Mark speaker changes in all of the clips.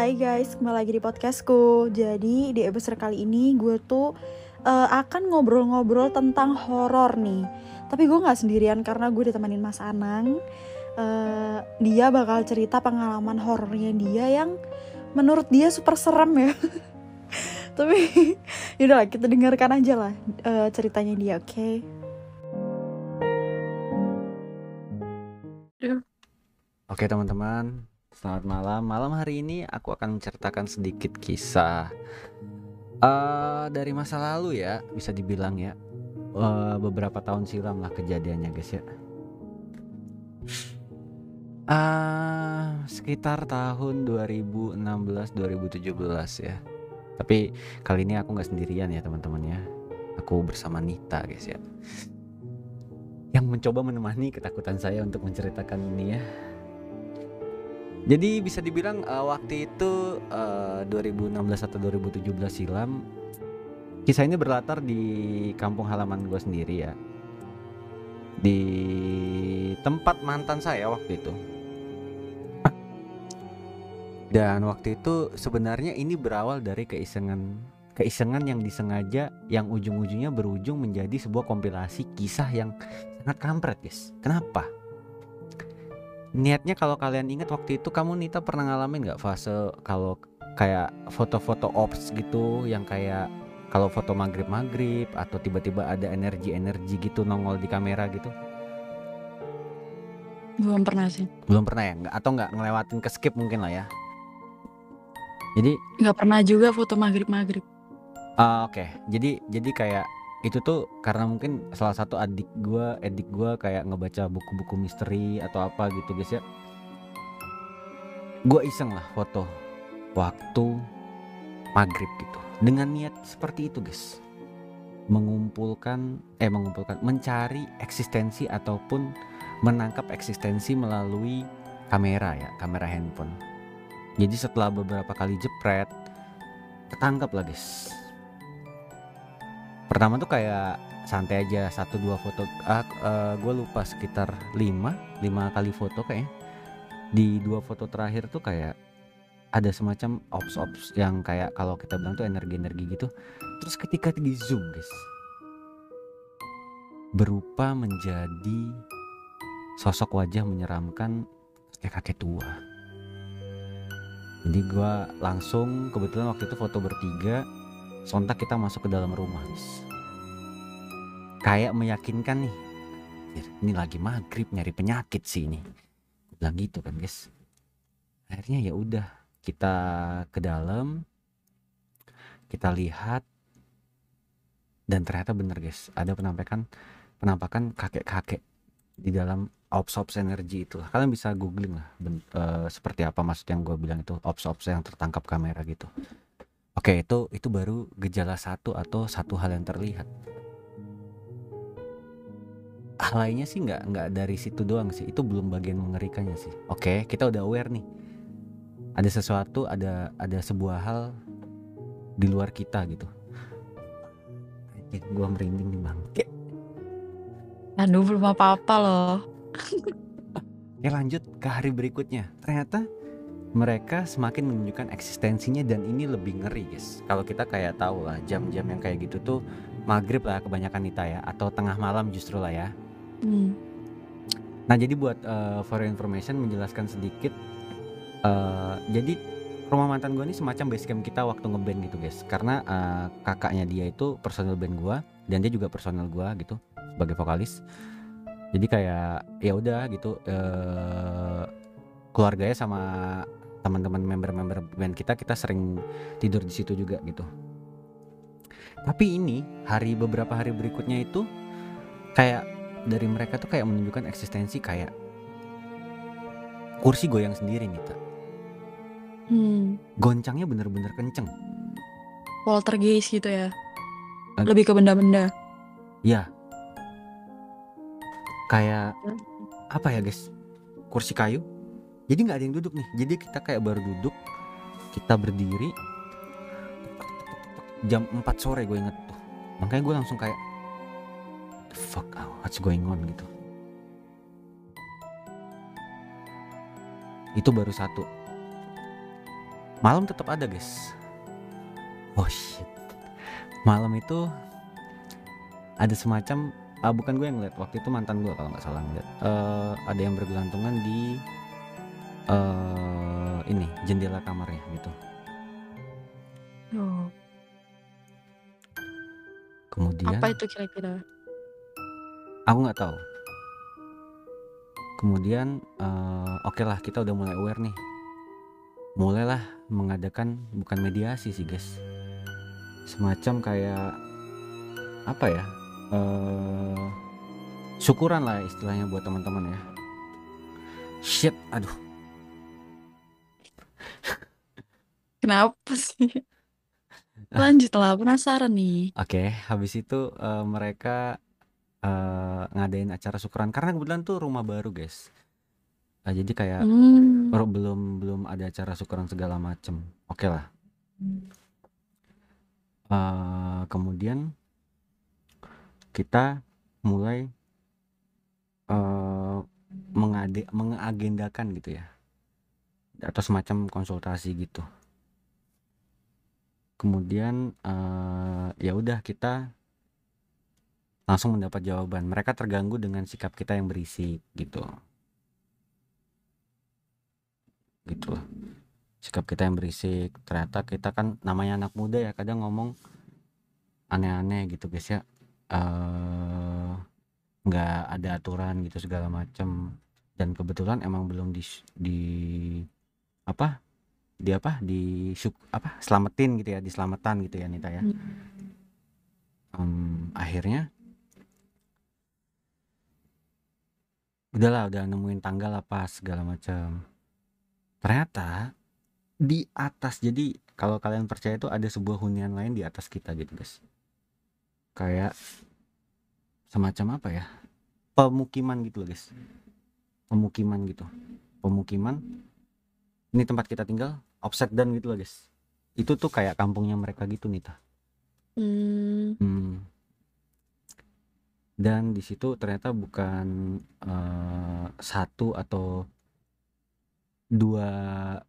Speaker 1: Hai guys, kembali lagi di podcastku. Jadi di episode kali ini gue tuh uh, akan ngobrol-ngobrol tentang horor nih. Tapi gue nggak sendirian karena gue ditemenin Mas Anang. Uh, dia bakal cerita pengalaman horornya dia yang menurut dia super serem ya. Tapi yaudah kita dengarkan aja lah uh, ceritanya dia, oke? Okay?
Speaker 2: Oke teman-teman, Selamat malam. Malam hari ini aku akan menceritakan sedikit kisah uh, dari masa lalu ya, bisa dibilang ya. Uh, beberapa tahun silam lah kejadiannya guys ya. Uh, sekitar tahun 2016-2017 ya. Tapi kali ini aku nggak sendirian ya teman-teman ya. Aku bersama Nita guys ya. Yang mencoba menemani ketakutan saya untuk menceritakan ini ya jadi bisa dibilang uh, waktu itu uh, eh, 2016 atau 2017 silam kisah ini berlatar di kampung halaman gue sendiri ya. Di tempat mantan saya waktu itu. Dan waktu itu sebenarnya ini berawal dari keisengan keisengan yang disengaja yang ujung-ujungnya berujung menjadi sebuah kompilasi kisah yang sangat kampret guys. Kenapa? Niatnya kalau kalian ingat waktu itu kamu Nita pernah ngalamin nggak fase kalau kayak foto-foto ops gitu yang kayak kalau foto maghrib maghrib atau tiba-tiba ada energi-energi gitu nongol di kamera gitu?
Speaker 1: Belum pernah sih.
Speaker 2: Belum pernah ya? Nggak? Atau nggak ngelewatin ke skip mungkin lah ya? Jadi
Speaker 1: nggak pernah juga foto maghrib maghrib
Speaker 2: uh, oke. Okay. jadi jadi kayak itu tuh karena mungkin salah satu adik gue edik gue kayak ngebaca buku-buku misteri atau apa gitu. Guys ya gue iseng lah foto waktu maghrib gitu. Dengan niat seperti itu guys. Mengumpulkan eh mengumpulkan mencari eksistensi ataupun menangkap eksistensi melalui kamera ya kamera handphone. Jadi setelah beberapa kali jepret ketangkap lah guys pertama tuh kayak santai aja satu dua foto. Ah, uh, eh, gue lupa sekitar lima lima kali foto kayaknya. Di dua foto terakhir tuh kayak ada semacam ops ops yang kayak kalau kita bilang tuh energi energi gitu. Terus ketika di zoom guys berupa menjadi sosok wajah menyeramkan kayak kakek tua. Jadi gue langsung kebetulan waktu itu foto bertiga sontak kita masuk ke dalam rumah kayak meyakinkan nih ini lagi maghrib nyari penyakit sih ini. Bilang gitu kan guys akhirnya ya udah kita ke dalam kita lihat dan ternyata bener guys ada penampakan penampakan kakek-kakek di dalam ops ops energi itu kalian bisa googling lah ben, uh, seperti apa maksud yang gue bilang itu ops ops yang tertangkap kamera gitu Oke, itu itu baru gejala satu atau satu hal yang terlihat. Hal lainnya sih nggak nggak dari situ doang sih. Itu belum bagian mengerikannya sih. Oke, kita udah aware nih. Ada sesuatu, ada ada sebuah hal di luar kita gitu. Gua merinding nih bangke.
Speaker 1: Aduh belum apa-apa loh.
Speaker 2: ya lanjut ke hari berikutnya. Ternyata mereka semakin menunjukkan eksistensinya dan ini lebih ngeri guys. Kalau kita kayak tahu lah jam-jam yang kayak gitu tuh maghrib lah kebanyakan Nita ya atau tengah malam justru lah ya. Hmm. nah jadi buat uh, for information menjelaskan sedikit uh, jadi rumah mantan gue ini semacam base camp kita waktu ngeband gitu guys. Karena uh, kakaknya dia itu personal band gue dan dia juga personal gue gitu sebagai vokalis. Jadi kayak ya udah gitu uh, keluarganya sama teman-teman member-member band kita kita sering tidur di situ juga gitu. Tapi ini hari beberapa hari berikutnya itu kayak dari mereka tuh kayak menunjukkan eksistensi kayak kursi goyang sendiri nih tak hmm. goncangnya bener-bener kenceng.
Speaker 1: Poltergeist gitu ya? Lebih ke benda-benda?
Speaker 2: Ya kayak apa ya guys? Kursi kayu jadi nggak ada yang duduk nih. Jadi kita kayak baru duduk kita berdiri. Jam 4 sore gue inget tuh. Makanya gue langsung kayak the fuck oh, what's going on? gitu. Itu baru satu. Malam tetap ada guys. Oh shit. Malam itu ada semacam ah, bukan gue yang ngeliat. Waktu itu mantan gue kalau nggak salah ngeliat. Eh, ada yang bergelantungan di eh ini jendela kamarnya gitu.
Speaker 1: Oh,
Speaker 2: kemudian
Speaker 1: apa itu kira-kira?
Speaker 2: aku nggak tahu. Kemudian eh, oke lah kita udah mulai aware nih. Mulailah mengadakan bukan mediasi sih guys. Semacam kayak apa ya eh syukuran lah istilahnya buat teman-teman ya. Shit aduh
Speaker 1: Kenapa sih? Lanjut lah, penasaran nih.
Speaker 2: oke habis itu eh, mereka eh, ngadain acara syukuran karena kebetulan tuh rumah baru guys Ah, jadi kayak
Speaker 1: Hmm.
Speaker 2: baru belum belum ada acara syukuran segala macem oke lah Eh, kemudian kita mulai eh mengade mengagendakan gitu ya atau semacam konsultasi gitu kemudian eh ya udah kita langsung mendapat jawaban. Mereka terganggu dengan sikap kita yang berisik gitu. Gitu. Loh sikap kita yang berisik. Ternyata kita kan namanya anak muda ya kadang ngomong aneh-aneh gitu guys ya. Eh nggak ada aturan gitu segala macem. Dan kebetulan emang belum di di apa di apa di syuk- apa selamatin gitu ya diselamatan gitu ya Nita ya. Em, akhirnya udahlah udah nemuin tanggal apa segala macam ternyata di atas jadi kalau kalian percaya itu ada sebuah hunian lain di atas kita gitu guys. Kayak semacam apa ya pemukiman gitu loh guys. Pemukiman gitu. Pemukiman ini tempat kita tinggal offset dan gitu loh guys itu tuh kayak kampungnya mereka gitu Nita
Speaker 1: Hmm.
Speaker 2: Hmm. Dan di situ ternyata bukan eh, satu atau dua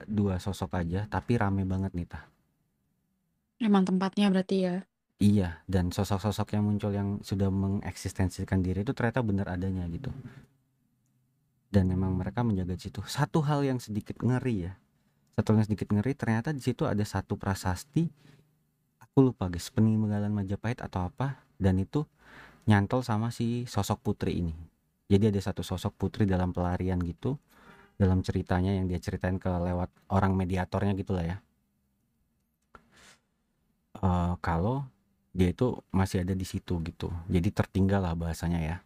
Speaker 2: dua sosok aja, tapi rame banget nih tah.
Speaker 1: Emang tempatnya berarti ya.
Speaker 2: Iya, dan sosok-sosok yang muncul yang sudah mengeksistensikan diri itu ternyata benar adanya gitu. Dan memang mereka menjaga situ. Satu hal yang sedikit ngeri ya. Satu hal yang sedikit ngeri ternyata di situ ada satu prasasti aku lupa guys, peninggalan Majapahit atau apa dan itu nyantol sama si sosok putri ini. Jadi ada satu sosok putri dalam pelarian gitu dalam ceritanya yang dia ceritain ke lewat orang mediatornya gitulah ya. Eh, kalau dia itu masih ada di situ gitu. Jadi tertinggal lah bahasanya ya.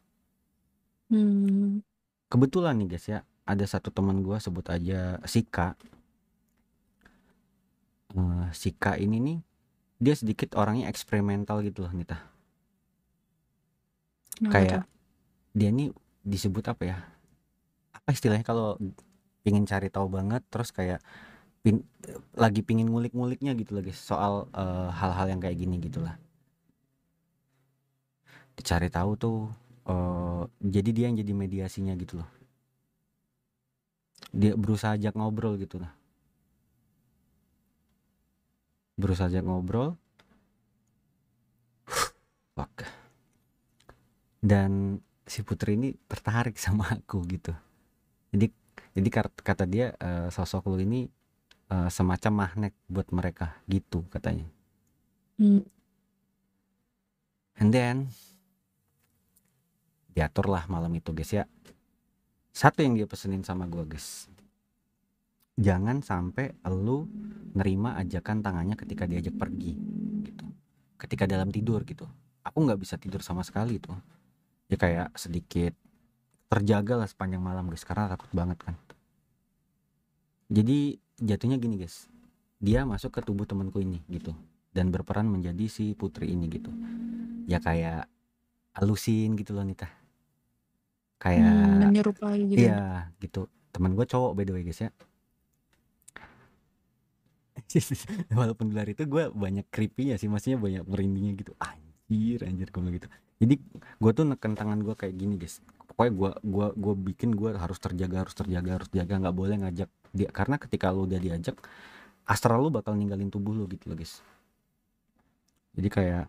Speaker 1: Hmm.
Speaker 2: Kebetulan nih guys ya, ada satu teman gua sebut aja Sika. Eh, Sika ini nih dia sedikit orangnya eksperimental gitu loh Nita.
Speaker 1: Kenapa
Speaker 2: Kayak
Speaker 1: tuh?
Speaker 2: dia nih disebut apa ya? Apa istilahnya kalau pingin cari tahu banget terus kayak pin- lagi pingin ngulik-nguliknya gitu guys soal eh, hal-hal yang kayak gini gitulah. Dicari tahu tuh eh, jadi dia yang jadi mediasinya gitu loh. Dia berusaha ajak ngobrol gitu lah. Berusaha ajak ngobrol. Fuck. Dan si putri ini tertarik sama aku gitu. Jadi jadi kata dia eh, sosok lu ini eh, semacam magnet buat mereka gitu katanya.
Speaker 1: Hmm.
Speaker 2: And then diatur lah malam itu guys ya. Satu yang dia pesenin sama gua guys. Jangan sampai lu nerima ajakan tangannya ketika diajak pergi gitu. Ketika dalam tidur gitu. Aku nggak bisa tidur sama sekali tuh. Ya kayak sedikit terjaga lah sepanjang malam guys karena takut banget kan. Jadi jatuhnya gini guys. Dia masuk ke tubuh temanku ini gitu dan berperan menjadi si putri ini gitu. Ya kayak halusin gitu loh Nita.
Speaker 1: Hmm,
Speaker 2: Kayak
Speaker 1: menyerupai gitu.
Speaker 2: Iya gitu teman gue cowok by the way guys ya walaupun di luar itu gue banyak creepy sih maksudnya banyak merindingnya gitu. Anjir anjir gue gitu. Jadi gue tuh neken tangan gue kayak gini guys. Pokoknya gue gua gua bikin gue harus terjaga harus terjaga harus terjaga. Nggak boleh ngajak dia. Karena ketika lu udah diajak astral lu bakal ninggalin tubuh lu gitu loh guys. Jadi kayak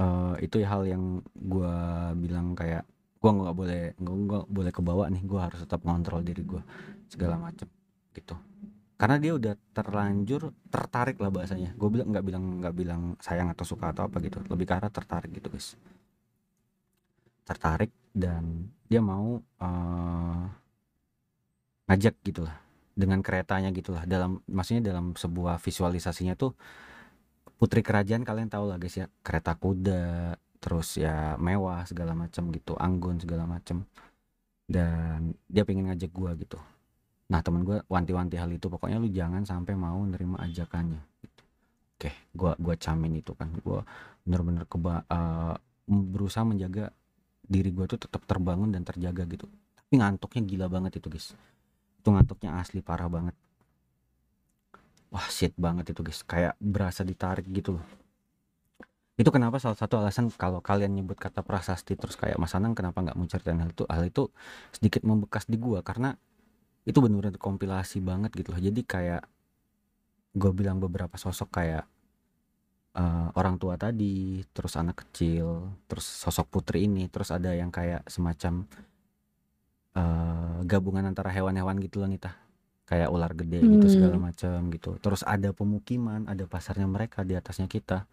Speaker 2: uh, itu hal yang gua bilang kayak gua nggak boleh gua nggak boleh kebawa nih. Gua harus tetap ngontrol diri gua segala macem gitu karena dia udah terlanjur tertarik lah bahasanya. Gue bilang nggak bilang nggak bilang sayang atau suka atau apa gitu. Lebih arah tertarik gitu guys. Tertarik dan dia mau uh, ngajak gitulah dengan keretanya gitulah dalam maksudnya dalam sebuah visualisasinya tuh putri kerajaan kalian tahu lah guys ya. Kereta kuda terus ya mewah segala macam gitu. Anggun segala macam. Dan dia pengen ngajak gua gitu nah temen gue wanti-wanti hal itu pokoknya lu jangan sampai mau nerima ajakannya gitu. oke gua gua camin itu kan. Gua bener-bener keba uh, berusaha menjaga diri gua tuh tetap terbangun dan terjaga gitu. Tapi ngantuknya gila banget itu guys. Itu ngantuknya asli parah banget. Wah shit banget itu guys. Kayak berasa ditarik gitu loh. Itu kenapa salah satu alasan kalau kalian nyebut kata prasasti terus kayak Mas Anang kenapa nggak mau ceritain hal itu? Hal itu sedikit membekas di gua karena itu benar-benar kompilasi banget gitu loh. Jadi kayak gue bilang beberapa sosok kayak uh, orang tua tadi terus anak kecil terus sosok putri ini terus ada yang kayak semacam uh, gabungan antara hewan-hewan gitu loh Nita. Kayak ular gede gitu segala hmm. macam gitu. Terus ada pemukiman ada pasarnya mereka di atasnya kita.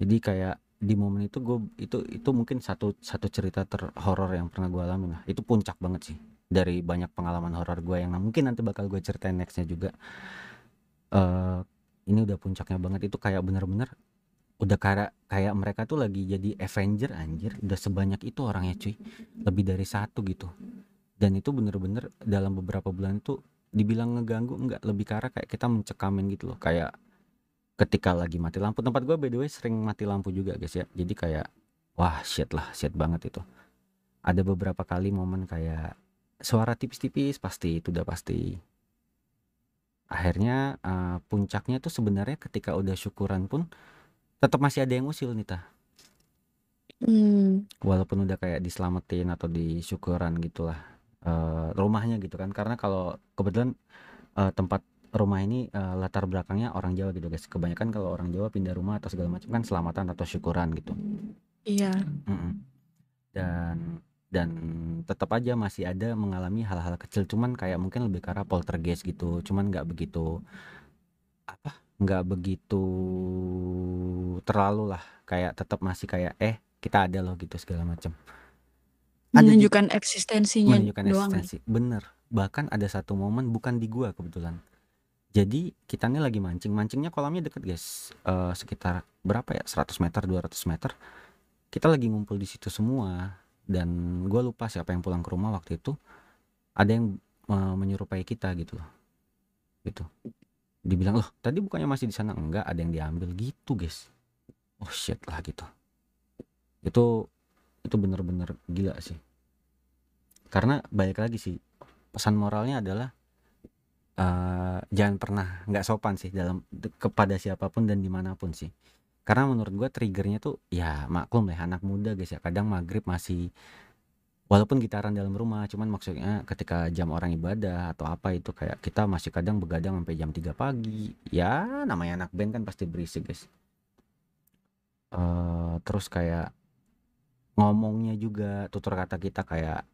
Speaker 2: Jadi kayak di momen itu gue itu itu mungkin satu satu cerita terhoror yang pernah gue alami lah. Itu puncak banget sih dari banyak pengalaman horor gue yang mungkin nanti bakal gue ceritain nextnya juga. Uh, ini udah puncaknya banget. Itu kayak bener-bener udah kayak kayak mereka tuh lagi jadi Avenger anjir. Udah sebanyak itu orangnya cuy. Lebih dari satu gitu. Dan itu bener-bener dalam beberapa bulan tuh dibilang ngeganggu enggak. Lebih karena kayak kita mencekamin gitu loh. Kayak ketika lagi mati lampu. Tempat gue by the way sering mati lampu juga guys ya. Jadi kayak wah shit lah shit banget itu. Ada beberapa kali momen kayak suara tipis-tipis pasti itu udah pasti. Akhirnya uh, puncaknya tuh sebenarnya ketika udah syukuran pun tetap masih ada yang usil nih tah. Hmm. walaupun udah kayak diselamatin atau disyukuran gitulah uh, rumahnya gitu kan. Karena kalau kebetulan uh, tempat rumah ini uh, latar belakangnya orang Jawa gitu guys. Kebanyakan kalau orang Jawa pindah rumah atau segala macam kan selamatan atau syukuran gitu.
Speaker 1: Iya.
Speaker 2: Mm -mm. dan dan tetap aja masih ada mengalami hal-hal kecil. Cuman kayak mungkin lebih ke arah poltergeist gitu. Cuman nggak begitu apa nggak begitu terlalu lah. Kayak tetap masih kayak eh kita ada loh gitu segala macam
Speaker 1: menunjukkan eksistensinya
Speaker 2: menunjukkan doang. eksistensi. Bener. Bahkan ada satu momen bukan di gua kebetulan. Jadi kita nih lagi mancing. Mancingnya kolamnya deket guys. Uh, sekitar berapa ya? 100 meter 200 meter. Kita lagi ngumpul di situ semua dan gue lupa siapa yang pulang ke rumah waktu itu. Ada yang uh, menyerupai kita gitu loh. Gitu. Dibilang loh tadi bukannya masih di sana? Enggak ada yang diambil gitu guys. Oh shit lah gitu. Itu itu bener-bener gila sih. Karena balik lagi sih pesan moralnya adalah uh, jangan pernah nggak sopan sih dalam kepada siapa pun dan di mana pun sih karena menurut gue triggernya tuh ya maklum lah anak muda guys ya. Kadang maghrib masih walaupun gitaran dalam rumah cuman maksudnya ketika jam orang ibadah atau apa itu kayak kita masih kadang begadang sampai jam 3 pagi. Ya namanya anak band kan pasti berisik guys. Uh, terus kayak ngomongnya juga tutur kata kita kayak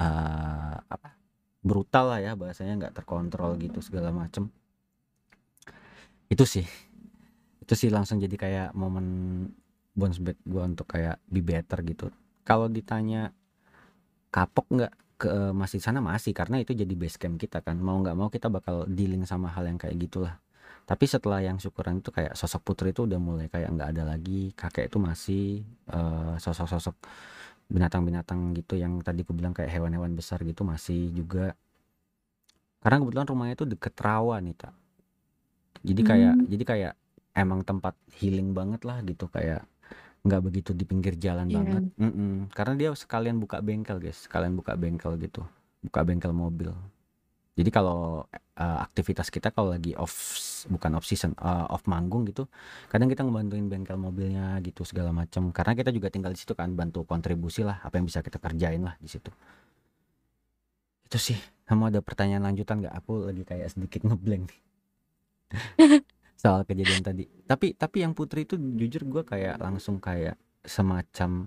Speaker 2: uh, apa brutal lah ya bahasanya nggak terkontrol gitu segala macem. Itu sih itu sih langsung jadi kayak momen bounce back gue untuk kayak be better gitu. Kalau ditanya kapok nggak ke masih sana? Masih karena itu jadi base camp kita kan. Mau nggak mau kita bakal dealing sama hal yang kayak gitulah. Tapi setelah yang syukuran itu kayak sosok putri itu udah mulai kayak nggak ada lagi. Kakek itu masih uh, sosok-sosok binatang-binatang gitu yang tadi aku bilang kayak hewan-hewan besar gitu masih juga. Karena kebetulan rumahnya itu deket rawa nih tak jadi kayak hmm. jadi kayak emang tempat healing banget lah gitu kayak nggak begitu di pinggir jalan yeah. banget. Mm -mm. karena dia sekalian buka bengkel guys. Sekalian buka bengkel gitu. Buka bengkel mobil. Jadi kalau uh, aktivitas kita kalau lagi off bukan off season uh, off manggung gitu kadang kita ngebantuin bengkel mobilnya gitu segala macam karena kita juga tinggal di situ kan bantu kontribusi lah apa yang bisa kita kerjain lah di situ. Itu sih. Kamu ada pertanyaan lanjutan nggak? Aku lagi kayak sedikit ngeblank nih Soal kejadian tadi. Tapi tapi yang Putri itu jujur gue kayak langsung kayak semacam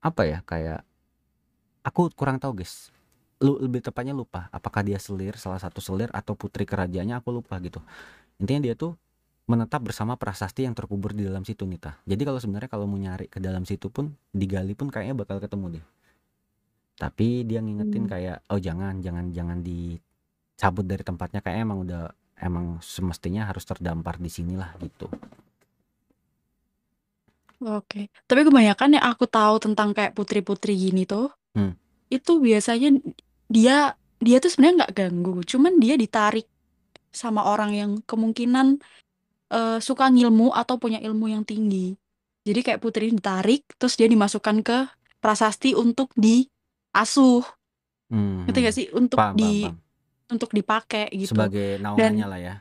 Speaker 2: apa ya kayak aku kurang tahu guys. Lu lebih tepatnya lupa apakah dia selir salah satu selir atau putri kerajaannya aku lupa gitu. Intinya dia tuh menetap bersama prasasti yang terkubur di dalam situ Nita. Jadi kalau sebenarnya kalau mau nyari ke dalam situ pun digali pun kayaknya bakal ketemu deh. Tapi dia ngingetin
Speaker 1: Hmm.
Speaker 2: kayak oh jangan jangan jangan dicabut dari tempatnya kayak emang udah emang semestinya harus terdampar di sinilah gitu.
Speaker 1: Oke. Tapi kebanyakan yang aku tahu tentang kayak putri-putri gini tuh,
Speaker 2: Hmm.
Speaker 1: itu biasanya dia dia tuh sebenarnya nggak ganggu, cuman dia ditarik sama orang yang kemungkinan eh, suka ngilmu atau punya ilmu yang tinggi. Jadi kayak putri ditarik, terus dia dimasukkan ke prasasti untuk diasuh,
Speaker 2: Hmm,
Speaker 1: ngerti gak sih? Untuk
Speaker 2: Paham, paham,
Speaker 1: di
Speaker 2: paham.
Speaker 1: Untuk dipakai gitu.
Speaker 2: Sebagai naungannya
Speaker 1: Dan
Speaker 2: lah ya.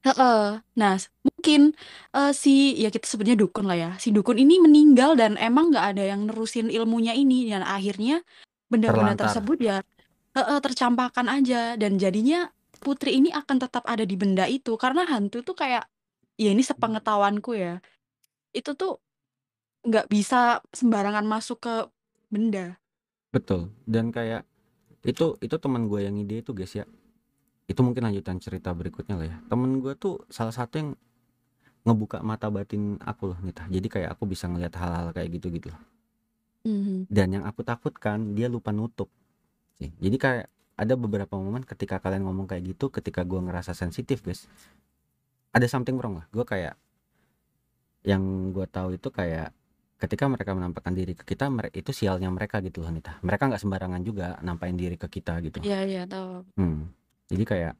Speaker 1: Heeh. Nah, mungkin eh, si ya kita sebutnya dukun lah ya. Si dukun ini meninggal dan emang nggak ada yang nerusin ilmunya ini dan akhirnya benda-benda
Speaker 2: Terlantar.
Speaker 1: tersebut ya heeh, tercampakkan aja dan jadinya putri ini akan tetap ada di benda itu karena hantu tuh kayak ya ini sepengetahuanku ya. Itu tuh nggak bisa sembarangan masuk ke benda.
Speaker 2: Betul. Dan kayak itu itu teman gue yang ide itu guys ya. Itu mungkin lanjutan cerita berikutnya lah ya. Temen gue tuh salah satu yang ngebuka mata batin aku loh Nita. Jadi kayak aku bisa ngelihat hal-hal kayak gitu gitu.
Speaker 1: Mhm.
Speaker 2: Dan yang aku takutkan dia lupa nutup. sih. Jadi kayak ada beberapa momen ketika kalian ngomong kayak gitu, ketika gue ngerasa sensitif guys, ada something wrong lah. Gue kayak yang gue tahu itu kayak ketika mereka menampakkan diri ke kita, mere- itu sialnya mereka gitu loh Nita. Mereka nggak sembarangan juga nampain diri ke kita gitu.
Speaker 1: Iya, iya, tahu.
Speaker 2: Hmm. Jadi kayak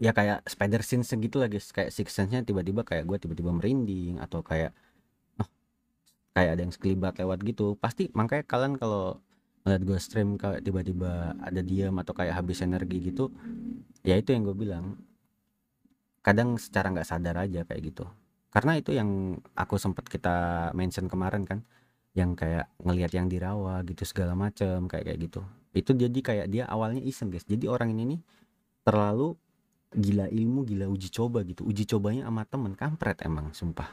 Speaker 2: ya kayak spider sense gitu lah guys. Kayak six sense-nya tiba-tiba kayak gue tiba-tiba merinding atau kayak oh, kayak ada yang sekelibat lewat gitu. Pasti makanya kalian kalau ngeliat gue stream kayak tiba-tiba ada diam atau kayak habis energi gitu, ya itu yang gue bilang. Kadang secara nggak sadar aja kayak gitu. Karena itu yang aku sempat kita mention kemarin kan, yang kayak ngelihat yang di rawa gitu segala macem kayak kayak gitu. Itu jadi kayak dia awalnya iseng guys. Jadi orang ini nih terlalu gila ilmu, gila uji coba gitu. Uji cobanya sama temen kampret emang sumpah.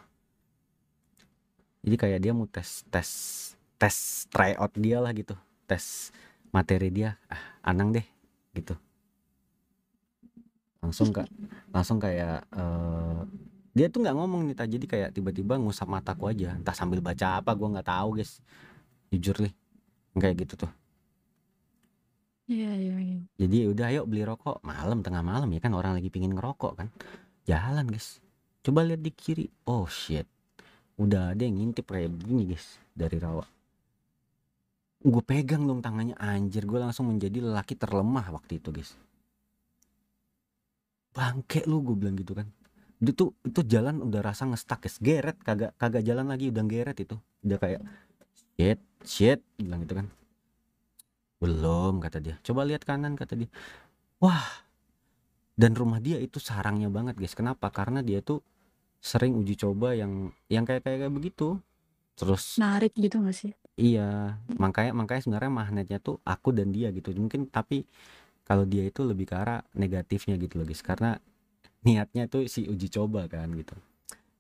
Speaker 2: Jadi kayak dia mau tes tes tes try out dia lah gitu. Tes materi dia. Ah, anang deh gitu. Langsung kak langsung kayak eh, dia tuh nggak ngomong nih jadi kayak tiba-tiba ngusap mataku aja. Entah sambil baca apa gua nggak tahu guys. Jujur nih kayak gitu tuh.
Speaker 1: Iya, iya, iya.
Speaker 2: jadi ya udah ayo beli rokok. Malam tengah malam ya kan? Orang lagi pingin ngerokok kan? Jalan guys. Coba lihat di kiri. Oh shit. Udah ada yang ngintip kayak begini guys dari rawa. Gue pegang dong tangannya. Anjir gue langsung menjadi lelaki terlemah waktu itu guys. Bangke lu gue bilang gitu kan itu itu jalan udah rasa ngestak guys geret kagak kagak jalan lagi udah geret itu. Udah kayak shit shit bilang gitu kan. Belum kata dia. Coba lihat kanan kata dia. Wah dan rumah dia itu sarangnya banget guys. Kenapa? Karena dia tuh sering uji coba yang yang kayak kayak, kayak begitu. Terus
Speaker 1: Narik gitu gak sih?
Speaker 2: iya makanya makanya sebenarnya magnetnya tuh aku dan dia gitu. Mungkin tapi kalau dia itu lebih ke arah negatifnya gitu loh guys. Karena niatnya tuh si uji coba kan gitu.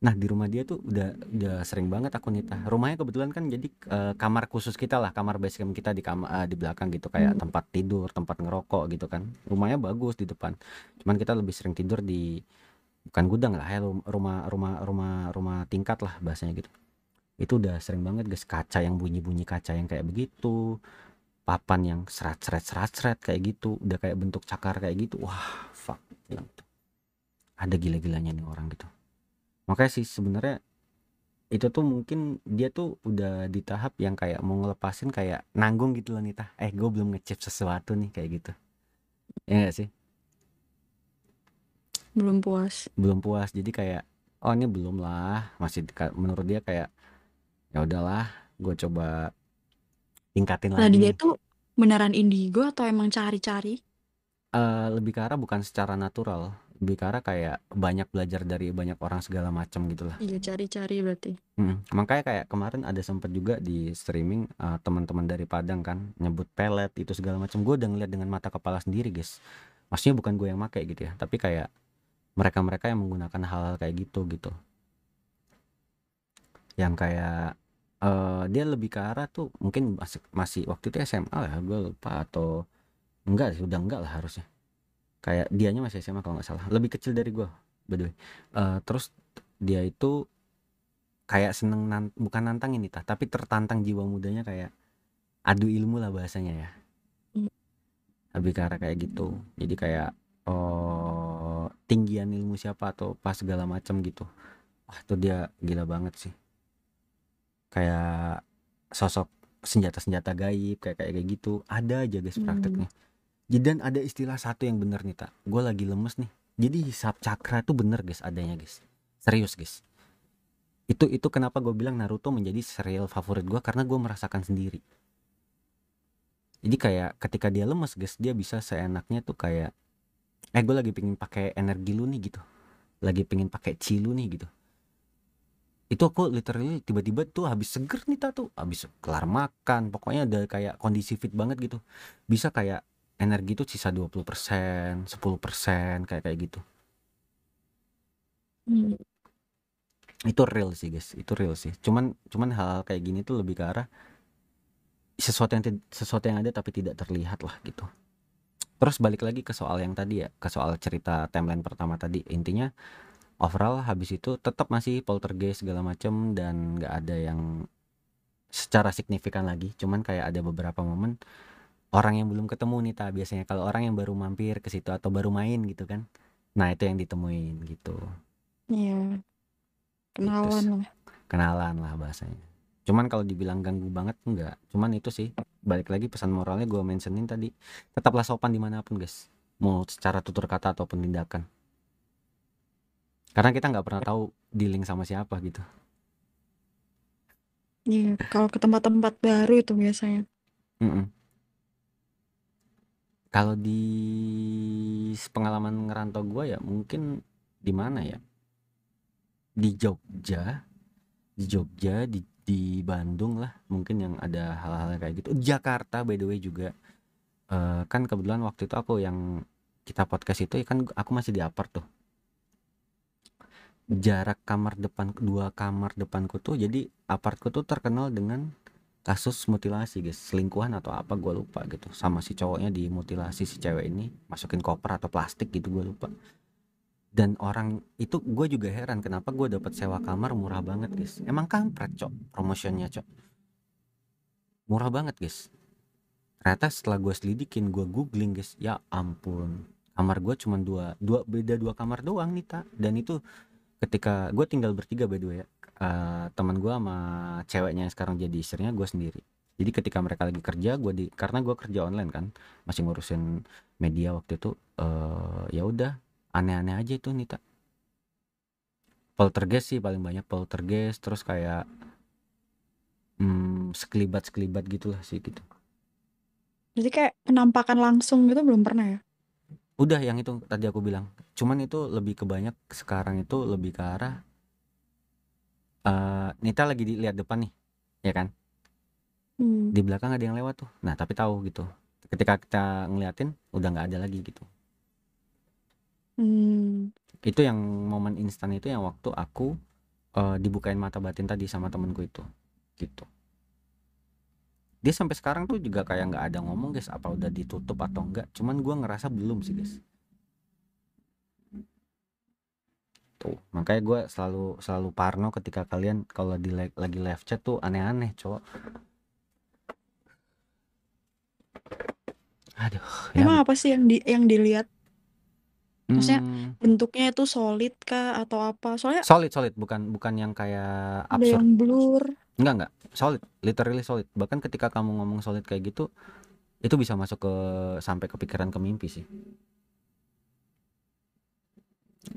Speaker 2: Nah di rumah dia tuh udah udah sering banget aku nita rumahnya kebetulan kan jadi eh, kamar khusus kita lah kamar base camp kita di kamar di belakang gitu kayak
Speaker 1: Hmm.
Speaker 2: tempat tidur tempat ngerokok gitu kan. Rumahnya bagus di depan. Cuman kita lebih sering tidur di bukan gudang lah ya rum- rumah rumah rumah rumah tingkat lah bahasanya gitu. Itu udah sering banget guys. Kaca yang bunyi-bunyi kaca yang kayak begitu papan yang serat-serat serat-serat kayak gitu udah kayak bentuk cakar kayak gitu. Wah fuck. Tuh. Ada gila-gilanya nih orang gitu. Makanya sih sebenarnya itu tuh mungkin dia tuh udah di tahap yang kayak mau ngelepasin kayak nanggung gitu loh Nita eh gue belum ngecip sesuatu nih kayak gitu. Ya gak sih?
Speaker 1: Belum puas.
Speaker 2: belum puas. Jadi kayak oh ini belum lah. Masih menurut dia kayak ya udahlah gue coba tingkatin
Speaker 1: Nah,
Speaker 2: lagi.
Speaker 1: dia tuh beneran indigo atau emang cari-cari?
Speaker 2: Eh, lebih ke arah bukan secara natural lebih ke arah kayak banyak belajar dari banyak orang segala macam gitu lah.
Speaker 1: Iya, cari-cari berarti.
Speaker 2: Mm, makanya kayak kemarin ada sempet juga di streaming eh, teman-teman dari Padang kan nyebut pelet itu segala macam. Gue udah ngeliat dengan mata kepala sendiri guys. Maksudnya bukan gue yang make gitu ya tapi kayak mereka-mereka yang menggunakan hal-hal kayak gitu gitu. Yang kayak uh, dia lebih ke arah tuh mungkin masih masih waktu itu SMA lah gue lupa atau enggak sih udah enggak lah harusnya kayak dianya masih SMA kalau nggak salah. Lebih kecil dari gue by the way. Uh, terus dia itu kayak seneng nan bukan nantang ini tah tapi tertantang jiwa mudanya kayak adu ilmu lah bahasanya ya.
Speaker 1: Hmm.
Speaker 2: lebih ke arah kayak gitu. Jadi kayak oh tinggian ilmu siapa atau pas segala macam gitu. Wah tuh dia gila banget sih. Kayak sosok senjata-senjata gaib kayak kayak gitu. Ada aja guys
Speaker 1: Hmm.
Speaker 2: prakteknya. jadi dan ada istilah satu yang bener nih tak gue lagi lemes nih. Jadi hisap cakra tuh bener guys adanya guys. Serius guys. Itu itu kenapa gue bilang Naruto menjadi serial favorit gue karena gue merasakan sendiri. Jadi kayak ketika dia lemes guys dia bisa seenaknya tuh kayak eh gue lagi pengen pakai energi lu nih gitu. Lagi pengen pakai chi lu nih gitu. Itu aku literally tiba-tiba tuh habis seger nih tuh. Habis kelar makan pokoknya ada kayak kondisi fit banget gitu. Bisa kayak energi tuh sisa 20% 10% kayak kayak gitu.
Speaker 1: Hmm.
Speaker 2: itu real sih guys. Itu real sih. Cuman cuman hal kayak gini tuh lebih ke arah sesuatu yang sesuatu yang ada tapi tidak terlihat lah gitu. Terus balik lagi ke soal yang tadi ya ke soal cerita timeline pertama tadi. Intinya overall habis itu tetap masih poltergeist segala macem dan nggak ada yang secara signifikan lagi. Cuman kayak ada beberapa momen orang yang belum ketemu nih ta biasanya kalau orang yang baru mampir ke situ atau baru main gitu kan nah itu yang ditemuin gitu
Speaker 1: Iya. Kenalan lah.
Speaker 2: kenalan lah bahasanya cuman kalau dibilang ganggu banget enggak cuman itu sih balik lagi pesan moralnya gue mentionin tadi tetaplah sopan di mana pun guys mau secara tutur kata ataupun tindakan karena kita nggak pernah tahu dealing sama siapa gitu
Speaker 1: Iya. Kalau ke tempat-tempat baru itu biasanya.
Speaker 2: Mm-mm. Kalau di pengalaman ngerantau gue ya mungkin di mana ya? Di Jogja di Jogja di di Bandung lah mungkin yang ada hal-hal kayak gitu. Jakarta by the way juga. Eh, kan kebetulan waktu itu aku yang kita podcast itu ya kan aku masih di apart tuh. Jarak kamar depan dua kamar depanku tuh jadi apartku tuh terkenal dengan kasus mutilasi guys. Selingkuhan atau apa gue lupa gitu. Sama si cowoknya dimutilasi si cewek ini masukin koper atau plastik gitu gue lupa. Dan orang itu gue juga heran kenapa gue dapat sewa kamar murah banget guys. Emang kampret cok promotionnya cok. Murah banget guys. Ternyata setelah gue selidikin gue googling guys ya ampun. Kamar gue cuma dua dua beda dua kamar doang nih tak dan itu ketika gue tinggal bertiga by the way ya Eh, teman gue sama ceweknya yang sekarang jadi istrinya gue sendiri. Jadi ketika mereka lagi kerja gue di karena gue kerja online kan masih ngurusin media waktu itu eh ya udah aneh-aneh aja itu nih tak poltergeist sih paling banyak poltergeist terus kayak hmm, sekelibat sekelibat gitulah sih gitu.
Speaker 1: Jadi kayak penampakan langsung gitu belum pernah ya?
Speaker 2: udah yang itu tadi aku bilang. Cuman itu lebih ke banyak sekarang itu lebih ke arah eh Nita lagi dilihat depan nih ya kan?
Speaker 1: Hmm.
Speaker 2: di belakang ada yang lewat tuh. Nah tapi tahu gitu. Ketika kita ngeliatin udah nggak ada lagi gitu.
Speaker 1: Hmm.
Speaker 2: itu yang momen instan itu yang waktu aku eh, dibukain mata batin tadi sama temenku itu gitu. Dia sampai sekarang tuh juga kayak nggak ada ngomong guys apa udah ditutup atau enggak cuman gua ngerasa belum sih guys tuh makanya gua selalu selalu parno ketika kalian kalau di lagi live chat tuh aneh-aneh cowok aduh ya
Speaker 1: Emang apa sih yang di yang dilihat? maksudnya
Speaker 2: Hmm,
Speaker 1: Bentuknya itu solid kah atau apa? Soalnya
Speaker 2: solid solid bukan bukan yang kayak
Speaker 1: ada
Speaker 2: absurd
Speaker 1: yang blur.
Speaker 2: Enggak enggak, solid, literally solid. Bahkan ketika kamu ngomong solid kayak gitu, itu bisa masuk ke sampai kepikiran ke mimpi sih.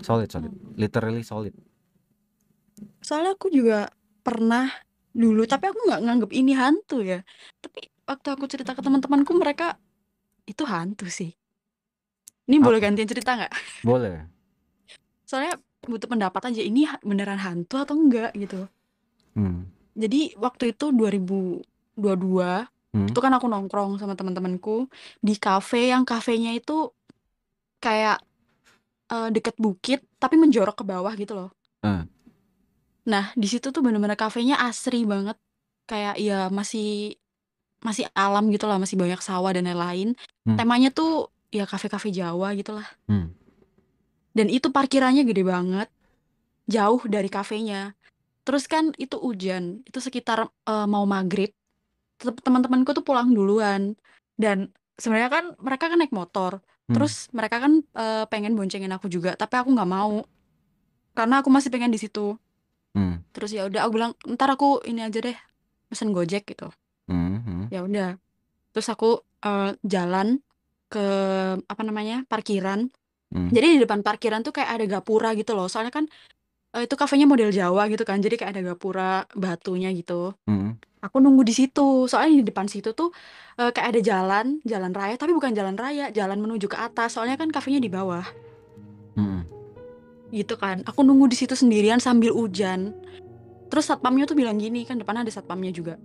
Speaker 2: Solid, solid, literally solid.
Speaker 1: Soalnya aku juga pernah dulu, tapi aku nggak nganggep ini hantu ya. Tapi waktu aku cerita ke teman-temanku, mereka itu hantu sih. Ini boleh
Speaker 2: Apa?
Speaker 1: gantian cerita nggak?
Speaker 2: Boleh.
Speaker 1: Soalnya butuh pendapat aja, ini beneran hantu atau enggak gitu.
Speaker 2: Hmm.
Speaker 1: Jadi waktu itu 2022,
Speaker 2: Hmm.
Speaker 1: itu kan aku nongkrong sama teman-temanku di kafe yang kafenya itu kayak eh, deket bukit tapi menjorok ke bawah gitu loh.
Speaker 2: Eh.
Speaker 1: Nah, di situ tuh bener-bener kafenya asri banget. Kayak ya masih masih alam gitu lah, masih banyak sawah dan lain-lain.
Speaker 2: Hmm.
Speaker 1: Temanya tuh ya kafe-kafe Jawa gitu lah.
Speaker 2: Hmm.
Speaker 1: Dan itu parkirannya gede banget, jauh dari kafenya. Terus kan itu hujan, itu sekitar eh, mau maghrib. Teman-temanku tuh pulang duluan. Dan sebenarnya kan mereka kan naik motor.
Speaker 2: Hmm.
Speaker 1: Terus mereka kan eh, pengen boncengin aku juga, tapi aku nggak mau. Karena aku masih pengen di situ.
Speaker 2: Hmm.
Speaker 1: Terus ya udah aku bilang, ntar aku ini aja deh, pesen Gojek gitu.
Speaker 2: Hmm. Hmm.
Speaker 1: Ya udah. Terus aku eh, jalan ke apa namanya parkiran.
Speaker 2: Hmm.
Speaker 1: Jadi di depan parkiran tuh kayak ada gapura gitu loh. Soalnya kan eh, itu kafenya model Jawa gitu kan. Jadi kayak ada gapura batunya gitu.
Speaker 2: Hmm.
Speaker 1: Aku nunggu di situ. Soalnya di depan situ tuh eh, kayak ada jalan, jalan raya, tapi bukan jalan raya, jalan menuju ke atas. Soalnya kan kafenya di bawah.
Speaker 2: Hmm.
Speaker 1: Gitu kan. Aku nunggu di situ sendirian sambil hujan. Terus satpamnya tuh bilang gini, kan depan ada satpamnya juga.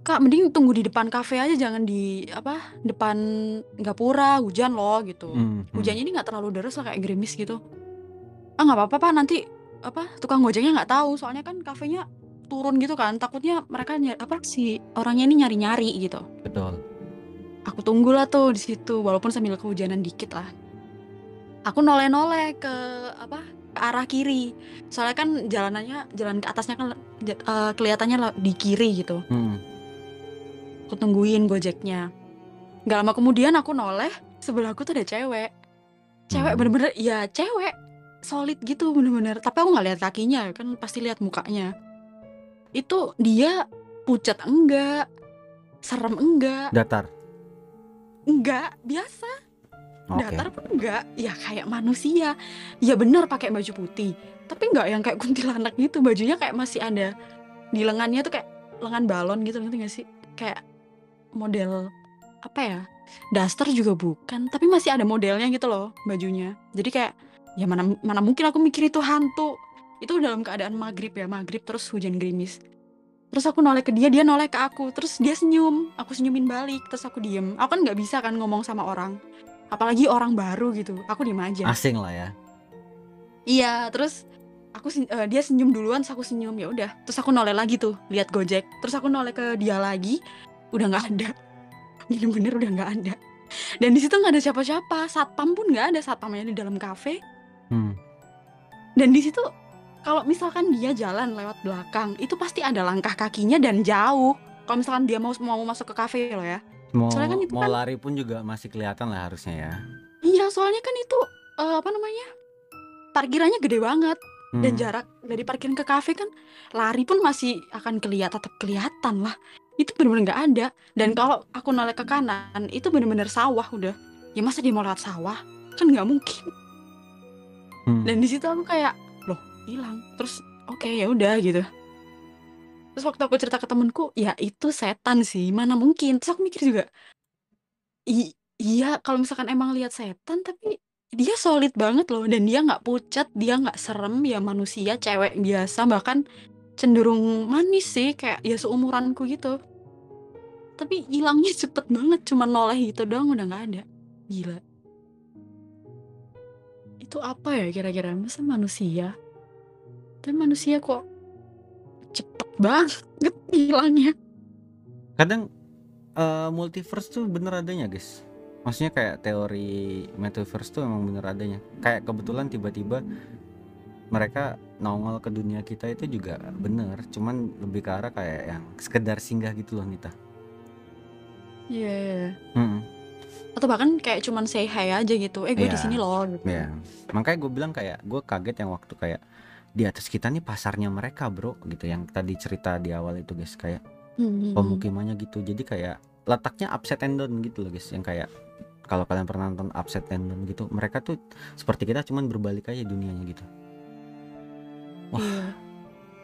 Speaker 1: Kak, mending tunggu di depan kafe aja, jangan di apa depan gapura, hujan loh gitu.
Speaker 2: Hmm. Hmm.
Speaker 1: Hujannya ini nggak terlalu deras lah kayak gerimis gitu. Ah nggak apa-apa pak, nanti apa tukang gojeknya nggak tahu, soalnya kan kafenya turun gitu kan. Takutnya mereka nyari, apa si orangnya ini nyari-nyari gitu.
Speaker 2: Betul.
Speaker 1: Aku tunggulah tuh di situ, walaupun sambil kehujanan dikit lah. Aku noleh-noleh ke apa ke arah kiri. Soalnya kan jalanannya jalan ke atasnya kan eh, kelihatannya di kiri gitu.
Speaker 2: Hmm.
Speaker 1: Aku tungguin gojeknya. Gak lama kemudian aku noleh, sebelah aku tuh ada cewek. Cewek
Speaker 2: Hmm.
Speaker 1: bener-bener, ya cewek solid gitu bener-bener. Tapi aku nggak lihat kakinya, kan pasti lihat mukanya. Itu dia pucat enggak, serem enggak,
Speaker 2: Datar.
Speaker 1: enggak biasa.
Speaker 2: Oke.
Speaker 1: datar pun enggak ya kayak manusia ya bener pakai baju putih tapi enggak yang kayak kuntilanak gitu bajunya kayak masih ada di lengannya tuh kayak lengan balon gitu ngerti gak sih kayak model apa ya daster juga bukan tapi masih ada modelnya gitu loh bajunya jadi kayak ya mana mana mungkin aku mikir itu hantu. Itu dalam keadaan maghrib ya maghrib terus hujan gerimis. Terus aku noleh ke dia dia noleh ke aku. Terus dia senyum aku senyumin balik terus aku diem. Aku kan nggak bisa kan ngomong sama orang. Apalagi orang baru gitu aku diem aja.
Speaker 2: Asing lah ya.
Speaker 1: iya terus aku eh, dia senyum duluan terus aku senyum ya udah. Terus aku noleh lagi tuh lihat gojek. Terus aku noleh ke dia lagi udah nggak ada. Bener-bener udah nggak ada. Dan di situ nggak ada siapa-siapa satpam pun nggak ada satpamnya di dalam kafe
Speaker 2: Hmm.
Speaker 1: dan di situ kalau misalkan dia jalan lewat belakang itu pasti ada langkah kakinya dan jauh. Kalau misalkan dia mau mau masuk ke kafe loh ya.
Speaker 2: Mau
Speaker 1: Soalnya kan itu
Speaker 2: mau
Speaker 1: kan-
Speaker 2: lari pun juga masih kelihatan lah harusnya ya.
Speaker 1: iya soalnya kan itu eh, apa namanya parkirannya gede banget. Dan
Speaker 2: Hmm.
Speaker 1: jarak dari parkiran ke kafe kan lari pun masih akan kelihatan tetap kelihatan lah. Itu bener-bener nggak ada. Dan kalau aku noleh ke kanan itu bener-bener sawah udah. Ya masa dia mau lewat sawah? Kan nggak mungkin
Speaker 2: Hmm.
Speaker 1: dan di situ aku kayak loh hilang. Terus oke ya udah gitu. Terus waktu aku cerita ke temenku ya itu setan sih mana mungkin. Terus aku mikir juga "I- iya kalau misalkan emang lihat setan tapi dia solid banget loh dan dia nggak pucat dia nggak serem ya manusia cewek biasa bahkan cenderung manis sih kayak ya seumuranku gitu. Tapi hilangnya cepet banget cuma noleh gitu doang udah nggak ada. Gila itu apa ya kira-kira masa manusia tapi manusia kok cepet banget hilangnya
Speaker 2: Kadang eh, multiverse tuh bener adanya guys. Maksudnya kayak teori metaverse tuh emang bener adanya. Kayak kebetulan tiba-tiba mereka nongol ke dunia kita itu juga bener. Cuman lebih ke arah kayak yang sekedar singgah gitu loh Nita.
Speaker 1: Iya
Speaker 2: Hmm.
Speaker 1: Atau bahkan kayak cuman say hi aja gitu eh gue di
Speaker 2: Iya.
Speaker 1: sini loh gitu.
Speaker 2: Ya, makanya gue bilang kayak gue kaget yang waktu kayak di atas kita nih pasarnya mereka bro gitu. Yang tadi cerita di awal itu guys kayak
Speaker 1: Hmm,
Speaker 2: pemukimannya gitu. Jadi kayak letaknya upside and down gitu loh guys. Yang kayak kalau kalian pernah nonton upside and down gitu mereka tuh seperti kita cuman berbalik aja dunianya gitu. Wah.
Speaker 1: Iya.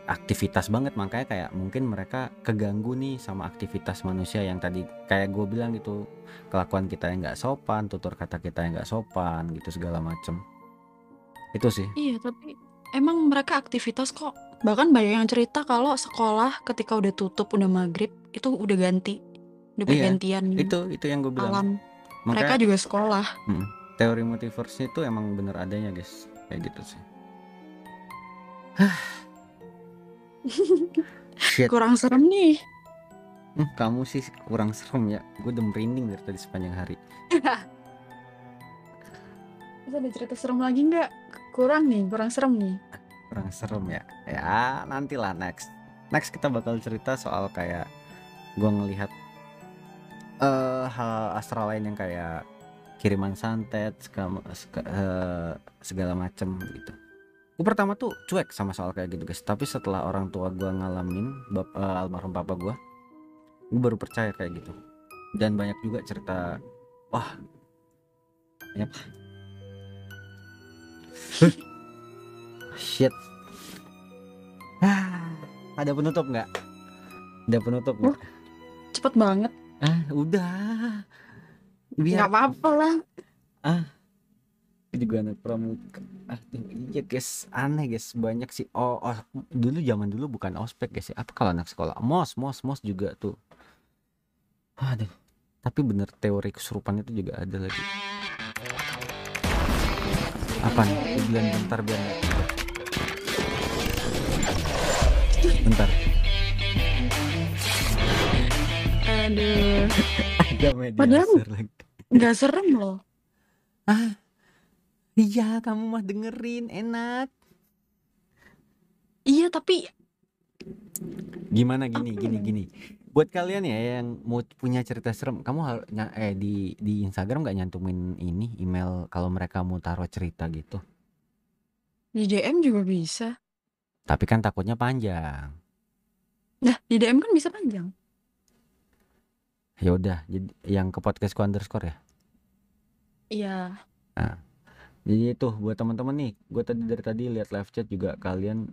Speaker 2: Aktivitas banget makanya kayak mungkin mereka keganggu nih sama aktivitas manusia yang tadi kayak gue bilang gitu kelakuan kita yang nggak sopan tutur kata kita yang nggak sopan gitu segala macem. Itu sih.
Speaker 1: Iya, tapi emang mereka aktivitas kok. Bahkan banyak yang cerita kalau sekolah ketika udah tutup udah maghrib itu udah ganti, udah
Speaker 2: Iya,
Speaker 1: pergantian
Speaker 2: itu itu yang gue bilang.
Speaker 1: alam. Mereka
Speaker 2: makanya
Speaker 1: juga sekolah.
Speaker 2: teori multiverse itu emang bener adanya guys. Kayak gitu sih shit
Speaker 1: Kurang serem nih.
Speaker 2: Hmm, kamu sih kurang serem ya gue udah merinding dari tadi sepanjang hari
Speaker 1: Bisa ada cerita serem lagi nggak? Kurang nih, kurang serem nih.
Speaker 2: kurang serem ya ya nantilah next next kita bakal cerita soal kayak gue ngelihat eh hal astral lain yang kayak kiriman santet segala, sega- eh, segala macem gitu gue pertama tuh cuek sama soal kayak gitu guys. Tapi setelah orang tua gue ngalamin bap, eh, almarhum papa gue gue baru percaya kayak gitu. Dan banyak juga cerita wah banyak. Shit. Ah, ada penutup nggak? Ada penutup nggak?
Speaker 1: Cepet banget.
Speaker 2: ah udah. Biar
Speaker 1: Nggak apa-apa lah.
Speaker 2: Itu juga anak pramuka ah iya guys aneh guys banyak sih. Oh, oh dulu zaman dulu bukan ospek guys ya. Apa kalau anak sekolah? Mos mos mos juga tuh. Aduh tapi bener teori kesurupan itu juga ada lagi. Apa nih? Bilang bentar biar nggak bentar.
Speaker 1: Aduh.
Speaker 2: ada media
Speaker 1: Padahal-
Speaker 2: lagi.
Speaker 1: Nggak serem loh.
Speaker 2: ah iya kamu mah dengerin enak
Speaker 1: Iya tapi
Speaker 2: Gimana gini
Speaker 1: Apa
Speaker 2: gini
Speaker 1: ya?
Speaker 2: gini. Buat kalian ya yang mau punya cerita serem, kamu harus eh di di Instagram nggak nyantumin ini email kalau mereka mau taruh cerita gitu.
Speaker 1: di DM juga bisa.
Speaker 2: Tapi kan takutnya panjang.
Speaker 1: Nah, di DM kan bisa panjang.
Speaker 2: Ya udah, jadi yang ke podcastku underscore ya.
Speaker 1: Iya.
Speaker 2: Jadi itu buat teman-teman nih, gue tadi dari tadi lihat live chat juga kalian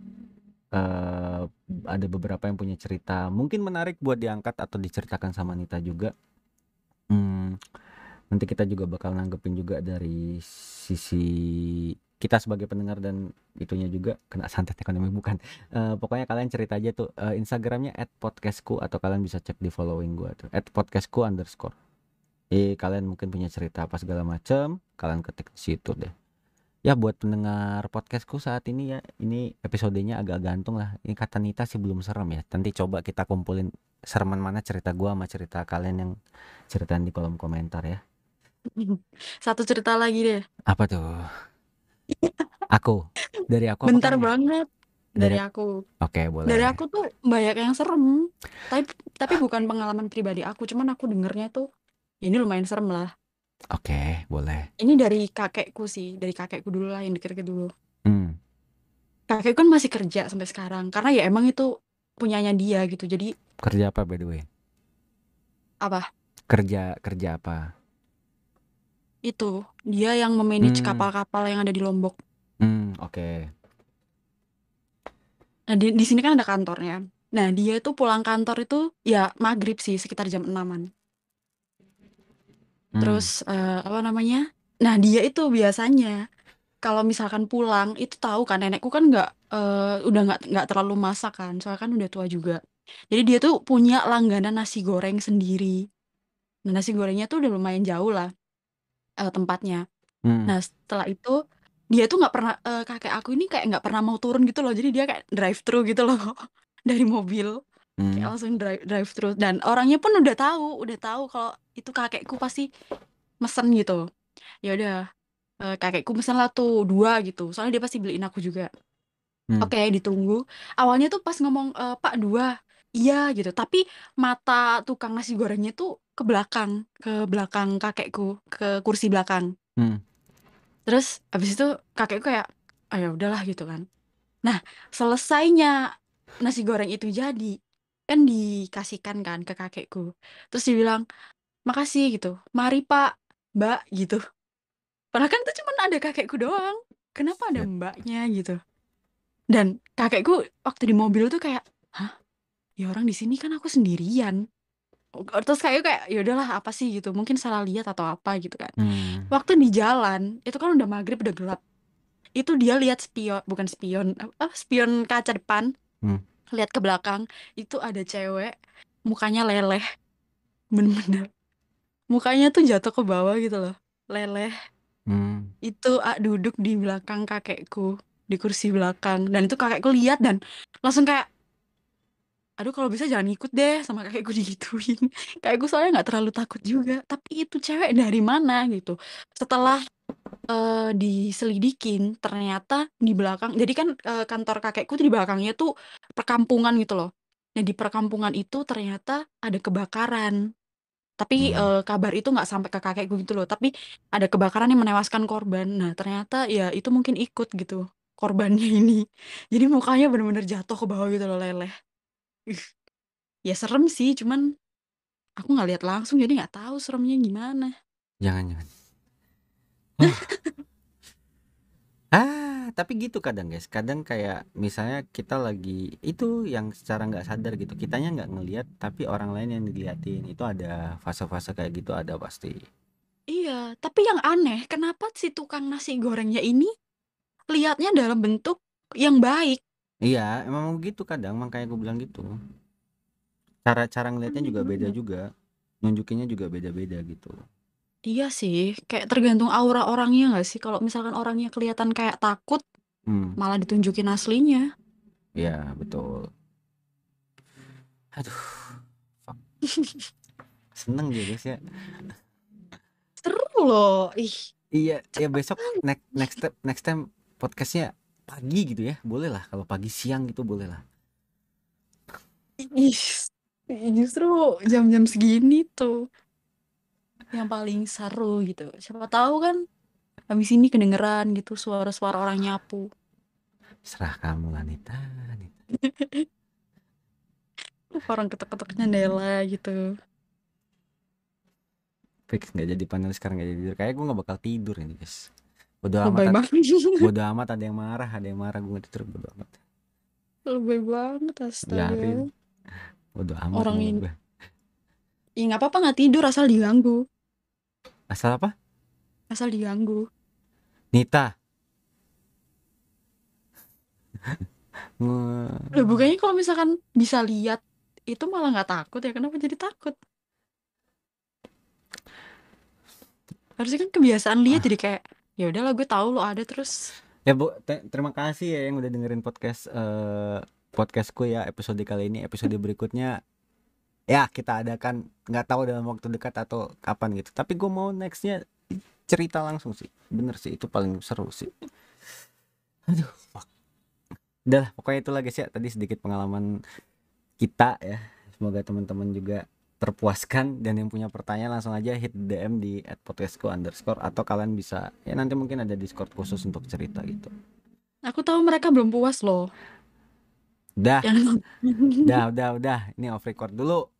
Speaker 2: eh ada beberapa yang punya cerita mungkin menarik buat diangkat atau diceritakan sama Nita juga. Hmm, nanti kita juga bakal nanggepin juga dari sisi kita sebagai pendengar dan itunya juga kena santet ekonomi bukan. Eh, pokoknya kalian cerita aja tuh eh, Instagramnya @podcastku atau kalian bisa cek di following gua tuh @podcastku underscore. Eh kalian mungkin punya cerita apa segala macam, kalian ketik di situ deh. Ya buat pendengar podcastku saat ini ya, ini episodenya agak gantung lah. Ini kata Nita sih belum serem ya. Nanti coba kita kumpulin sereman mana cerita gua sama cerita kalian yang ceritain di kolom komentar ya.
Speaker 1: Satu cerita lagi deh.
Speaker 2: Apa tuh? Aku. Dari aku apa
Speaker 1: Bentar banget.
Speaker 2: Dari
Speaker 1: Dari aku.
Speaker 2: Oke, boleh.
Speaker 1: Dari aku tuh banyak yang serem. Tapi tapi bukan pengalaman pribadi aku, cuman aku dengernya tuh ini lumayan serem lah.
Speaker 2: Oke, boleh.
Speaker 1: Ini dari kakekku sih, dari kakekku dulu lah yang deket-deket dulu.
Speaker 2: Hmm.
Speaker 1: Kakekku kan masih kerja sampai sekarang karena ya emang itu punyanya dia gitu. Jadi
Speaker 2: Kerja apa by the way?
Speaker 1: apa?
Speaker 2: Kerja kerja apa?
Speaker 1: Itu dia yang memanage
Speaker 2: Hmm.
Speaker 1: kapal-kapal yang ada di Lombok.
Speaker 2: Hmm, oke.
Speaker 1: Nah, di, di sini kan ada kantornya. Nah, dia itu pulang kantor itu ya maghrib sih, sekitar jam 6-an.
Speaker 2: Hmm.
Speaker 1: Terus eh, apa namanya? Nah, dia itu biasanya kalau misalkan pulang itu tahu kan nenekku kan nggak eh, udah nggak nggak terlalu masak kan, soalnya kan udah tua juga. Jadi dia tuh punya langganan nasi goreng sendiri. Nah, nasi gorengnya tuh udah lumayan jauh lah eh, tempatnya.
Speaker 2: Hmm.
Speaker 1: Nah, setelah itu dia tuh nggak pernah eh, kakek aku ini kayak nggak pernah mau turun gitu loh. Jadi dia kayak drive thru gitu loh dari mobil.
Speaker 2: Hmm.
Speaker 1: Kayak langsung drive drive thru dan orangnya pun udah tahu, udah tahu kalau itu kakekku pasti mesen gitu. Ya udah eh, kakekku mesen lah tuh dua gitu. Soalnya dia pasti beliin aku juga.
Speaker 2: Hmm.
Speaker 1: Oke, ditunggu. Awalnya tuh pas ngomong "Eh, Pak dua, iya gitu. Tapi mata tukang nasi gorengnya tuh ke belakang, ke belakang kakekku, ke kursi belakang.
Speaker 2: Hmm.
Speaker 1: Terus habis itu kakekku kayak, ah ya udahlah gitu kan. Nah, selesainya nasi goreng itu jadi, kan dikasihkan kan ke kakekku. Terus dia bilang, makasih gitu. Mari Pak, Mbak gitu. Padahal kan itu cuma ada kakekku doang. Kenapa ada
Speaker 2: Shit.
Speaker 1: mbaknya gitu. Dan kakekku waktu di mobil tuh kayak, hah? Ya orang di sini kan aku sendirian. Terus kayak kayak ya udahlah apa sih gitu. Mungkin salah lihat atau apa gitu kan.
Speaker 2: Hmm.
Speaker 1: Waktu di jalan, itu kan udah maghrib udah gelap. Itu dia lihat spion, bukan spion, apa spion kaca depan.
Speaker 2: Hmm.
Speaker 1: Lihat ke belakang, itu ada cewek mukanya leleh. Bener-bener. Mukanya tuh jatuh ke bawah gitu loh. Leleh.
Speaker 2: Hmm.
Speaker 1: Itu A duduk di belakang kakekku, di kursi belakang dan itu kakekku lihat dan langsung kayak aduh kalau bisa jangan ikut deh sama kakekku digituin. Kakekku soalnya nggak terlalu takut juga, tapi itu cewek dari mana gitu. Setelah eh, diselidikin ternyata di belakang jadi kan eh, kantor kakekku tuh di belakangnya tuh perkampungan gitu loh. Nah di perkampungan itu ternyata ada kebakaran. Tapi
Speaker 2: Hmm.
Speaker 1: eh, kabar itu nggak sampai ke kakekku gitu loh. Tapi ada kebakaran yang menewaskan korban. Nah ternyata ya itu mungkin ikut gitu korbannya ini. Jadi mukanya bener-bener jatuh ke bawah gitu loh leleh. Ih, Ya serem sih, cuman aku nggak lihat langsung jadi nggak tahu seremnya gimana.
Speaker 2: Jangan jangan. Ah, tapi gitu kadang guys. Kadang kayak misalnya kita lagi itu yang secara nggak sadar gitu. Kitanya nggak ngelihat, tapi orang lain yang diliatin. Itu ada fase-fase kayak gitu ada pasti.
Speaker 1: Iya, tapi yang aneh, kenapa si tukang nasi gorengnya ini lihatnya dalam bentuk yang baik?
Speaker 2: Iya, emang begitu kadang. Makanya gue bilang gitu. Cara-cara ngelihatnya juga beda
Speaker 1: Hmm.
Speaker 2: juga. Nunjukinnya juga beda-beda gitu.
Speaker 1: Iya sih, kayak tergantung aura orangnya nggak sih? Kalau misalkan orangnya kelihatan kayak takut,
Speaker 2: Hmm,
Speaker 1: malah ditunjukin aslinya.
Speaker 2: ya betul. Aduh, fuck. Seneng dia guys ya.
Speaker 1: Seru loh, ih.
Speaker 2: Iya, ya besok next next step next time podcastnya pagi gitu ya, boleh lah. Kalau pagi siang gitu boleh lah.
Speaker 1: Ih, justru jam-jam segini tuh yang paling seru gitu. Siapa tahu kan habis ini kedengeran gitu suara-suara orang nyapu.
Speaker 2: Serah kamu lah Nita. Nita.
Speaker 1: Orang ketok-ketok jendela gitu.
Speaker 2: Fix nggak jadi panel sekarang nggak jadi tidur. Kayak gue nggak bakal tidur ini guys. Bodo amat.
Speaker 1: Lebay
Speaker 2: ada-
Speaker 1: banget.
Speaker 2: Bodo amat ada yang marah, ada yang marah gue nggak tidur bodo amat.
Speaker 1: Lebay banget astaga.
Speaker 2: Biarin. Bodo amat.
Speaker 1: Orang ini. Ya nggak apa-apa nggak tidur asal diganggu.
Speaker 2: Asal apa?
Speaker 1: Asal diganggu.
Speaker 2: Nita.
Speaker 1: Loh, bukannya kalau misalkan bisa lihat itu malah nggak takut ya? Kenapa jadi takut? Harusnya kan kebiasaan lihat
Speaker 2: Ah.
Speaker 1: jadi kayak ya udahlah gue tahu lo ada terus
Speaker 2: Ya bu, te- terima kasih ya yang udah dengerin podcast eh podcastku ya episode kali ini. Episode berikutnya ya kita adakan nggak tahu dalam waktu dekat atau kapan gitu. Tapi gue mau nextnya cerita langsung sih. Bener sih itu paling seru sih. Aduh, fuck. Udah lah, pokoknya itu guys ya. Tadi sedikit pengalaman kita ya. Semoga teman-teman juga terpuaskan dan yang punya pertanyaan langsung aja hit DM di @podcastku underscore atau kalian bisa ya nanti mungkin ada discord khusus untuk cerita gitu.
Speaker 1: aku tahu mereka belum puas loh
Speaker 2: Udah,
Speaker 1: yang
Speaker 2: udah, udah, udah. Ini off record dulu.